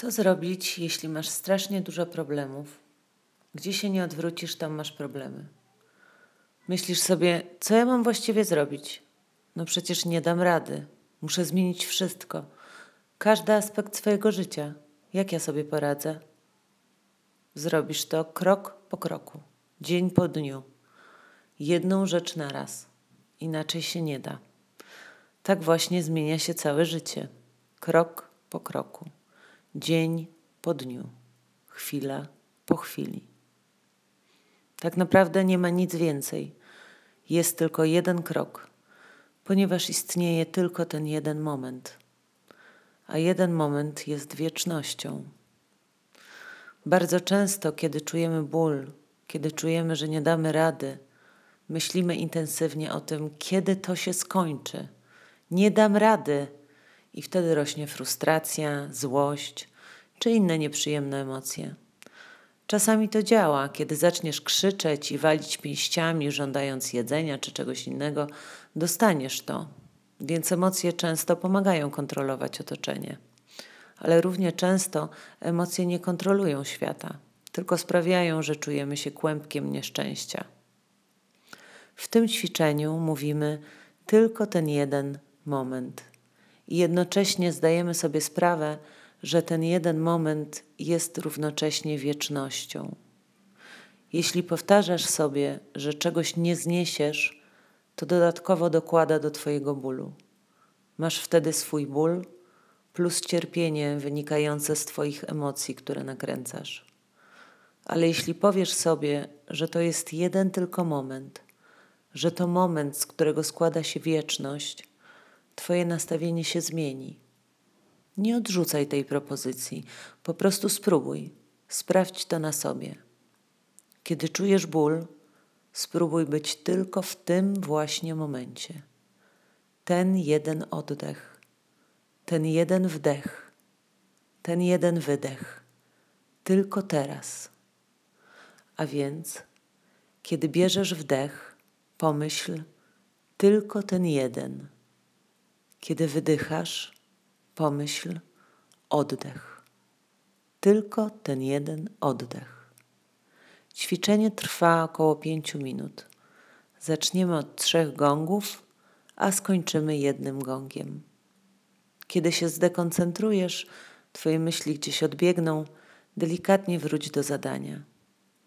Co zrobić, jeśli masz strasznie dużo problemów? Gdzie się nie odwrócisz, tam masz problemy. Myślisz sobie, co ja mam właściwie zrobić? No przecież nie dam rady. Muszę zmienić wszystko. Każdy aspekt swojego życia. Jak ja sobie poradzę? Zrobisz to krok po kroku, dzień po dniu. Jedną rzecz na raz. Inaczej się nie da. Tak właśnie zmienia się całe życie. Krok po kroku dzień po dniu, chwila po chwili. Tak naprawdę nie ma nic więcej. Jest tylko jeden krok, ponieważ istnieje tylko ten jeden moment, a jeden moment jest wiecznością. Bardzo często, kiedy czujemy ból, kiedy czujemy, że nie damy rady, myślimy intensywnie o tym, kiedy to się skończy. Nie dam rady i wtedy rośnie frustracja, złość czy inne nieprzyjemne emocje. Czasami to działa, kiedy zaczniesz krzyczeć i walić pięściami, żądając jedzenia czy czegoś innego, dostaniesz to. Więc emocje często pomagają kontrolować otoczenie. Ale równie często emocje nie kontrolują świata, tylko sprawiają, że czujemy się kłębkiem nieszczęścia. W tym ćwiczeniu mówimy tylko ten jeden moment i jednocześnie zdajemy sobie sprawę, że ten jeden moment jest równocześnie wiecznością. Jeśli powtarzasz sobie, że czegoś nie zniesiesz, to dodatkowo dokłada do Twojego bólu. Masz wtedy swój ból plus cierpienie wynikające z Twoich emocji, które nakręcasz. Ale jeśli powiesz sobie, że to jest jeden tylko moment, że to moment, z którego składa się wieczność, Twoje nastawienie się zmieni. Nie odrzucaj tej propozycji, po prostu spróbuj, sprawdź to na sobie. Kiedy czujesz ból, spróbuj być tylko w tym właśnie momencie. Ten jeden oddech, ten jeden wdech, ten jeden wydech, tylko teraz. A więc, kiedy bierzesz wdech, pomyśl tylko ten jeden kiedy wydychasz, pomyśl oddech. Tylko ten jeden oddech. Ćwiczenie trwa około pięciu minut. Zaczniemy od trzech gongów, a skończymy jednym gongiem. Kiedy się zdekoncentrujesz, Twoje myśli gdzieś odbiegną, delikatnie wróć do zadania,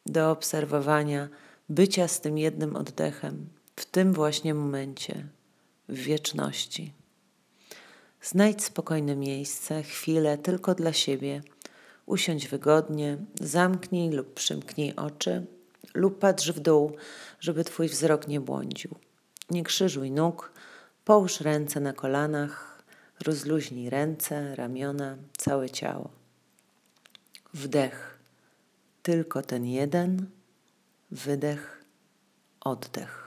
do obserwowania, bycia z tym jednym oddechem, w tym właśnie momencie, w wieczności. Znajdź spokojne miejsce, chwilę tylko dla siebie. Usiądź wygodnie, zamknij lub przymknij oczy lub patrz w dół, żeby Twój wzrok nie błądził. Nie krzyżuj nóg, połóż ręce na kolanach, rozluźnij ręce, ramiona, całe ciało. Wdech, tylko ten jeden, wydech, oddech.